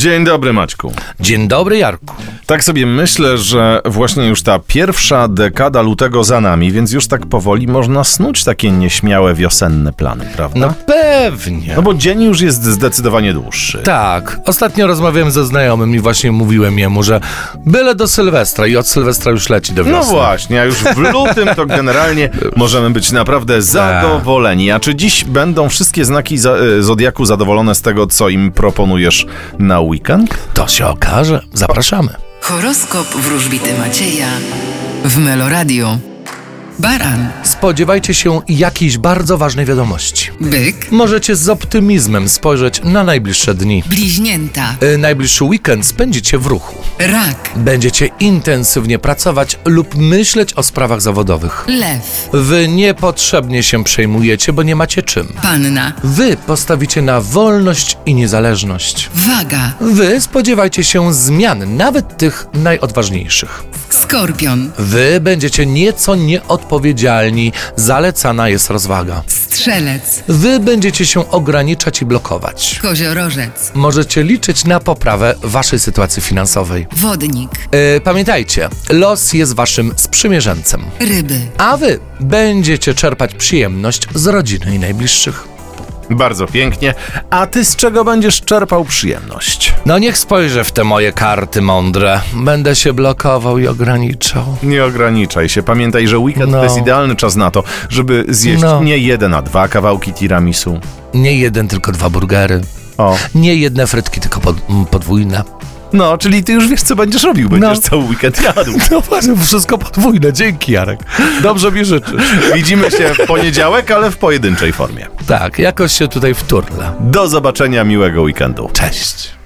Dzień dobry, Maćku. Dzień dobry, Jarku. Tak sobie myślę, że właśnie już ta pierwsza dekada lutego za nami, więc już tak powoli można snuć takie nieśmiałe wiosenne plany, prawda? No pewnie. No bo dzień już jest zdecydowanie dłuższy. Tak, ostatnio rozmawiałem ze znajomym i właśnie mówiłem jemu, że byle do Sylwestra i od Sylwestra już leci do No wiosny. właśnie, a już w lutym to generalnie możemy być naprawdę zadowoleni. A czy dziś będą wszystkie znaki e, Zodiaku zadowolone z tego, co im proponujesz na weekend? To się okaże. Zapraszamy. Horoskop wróżbity Macieja w Meloradio. Baran, Spodziewajcie się jakiejś bardzo ważnej wiadomości. byk, Możecie z optymizmem spojrzeć na najbliższe dni. bliźnięta, Y, Najbliższy weekend spędzicie w ruchu. Rak, Będziecie intensywnie pracować lub myśleć o sprawach zawodowych. lew, Wy niepotrzebnie się przejmujecie, bo nie macie czym. panna, Wy postawicie na wolność i niezależność. waga, Wy spodziewajcie się zmian, nawet tych najodważniejszych. skorpion, Wy będziecie nieco nieodpowiedzialni, zalecana jest rozwaga. strzelec, Wy będziecie się ograniczać i blokować. koziorożec, Możecie liczyć na poprawę waszej sytuacji finansowej. Wodnik, Yy, pamiętajcie, los jest waszym sprzymierzeńcem, ryby, a wy będziecie czerpać przyjemność z rodziny i najbliższych. Bardzo pięknie. A ty z czego będziesz czerpał przyjemność? No niech spojrzę w te moje karty mądre. Będę się blokował i ograniczał. Nie ograniczaj się. Pamiętaj, że weekend No. to jest idealny czas na to, żeby zjeść No. nie jeden, a dwa kawałki tiramisu. Nie jeden, tylko dwa burgery. O. Nie jedne frytki, tylko pod, m, podwójne. No, czyli ty już wiesz, co będziesz robił. Będziesz No. cały weekend jadł. No właśnie, wszystko podwójne. Dzięki, Jarek. Dobrze mi życzysz. Widzimy się w poniedziałek, ale w pojedynczej formie. Tak, jakoś się tutaj wturlę. Do zobaczenia, miłego weekendu. Cześć.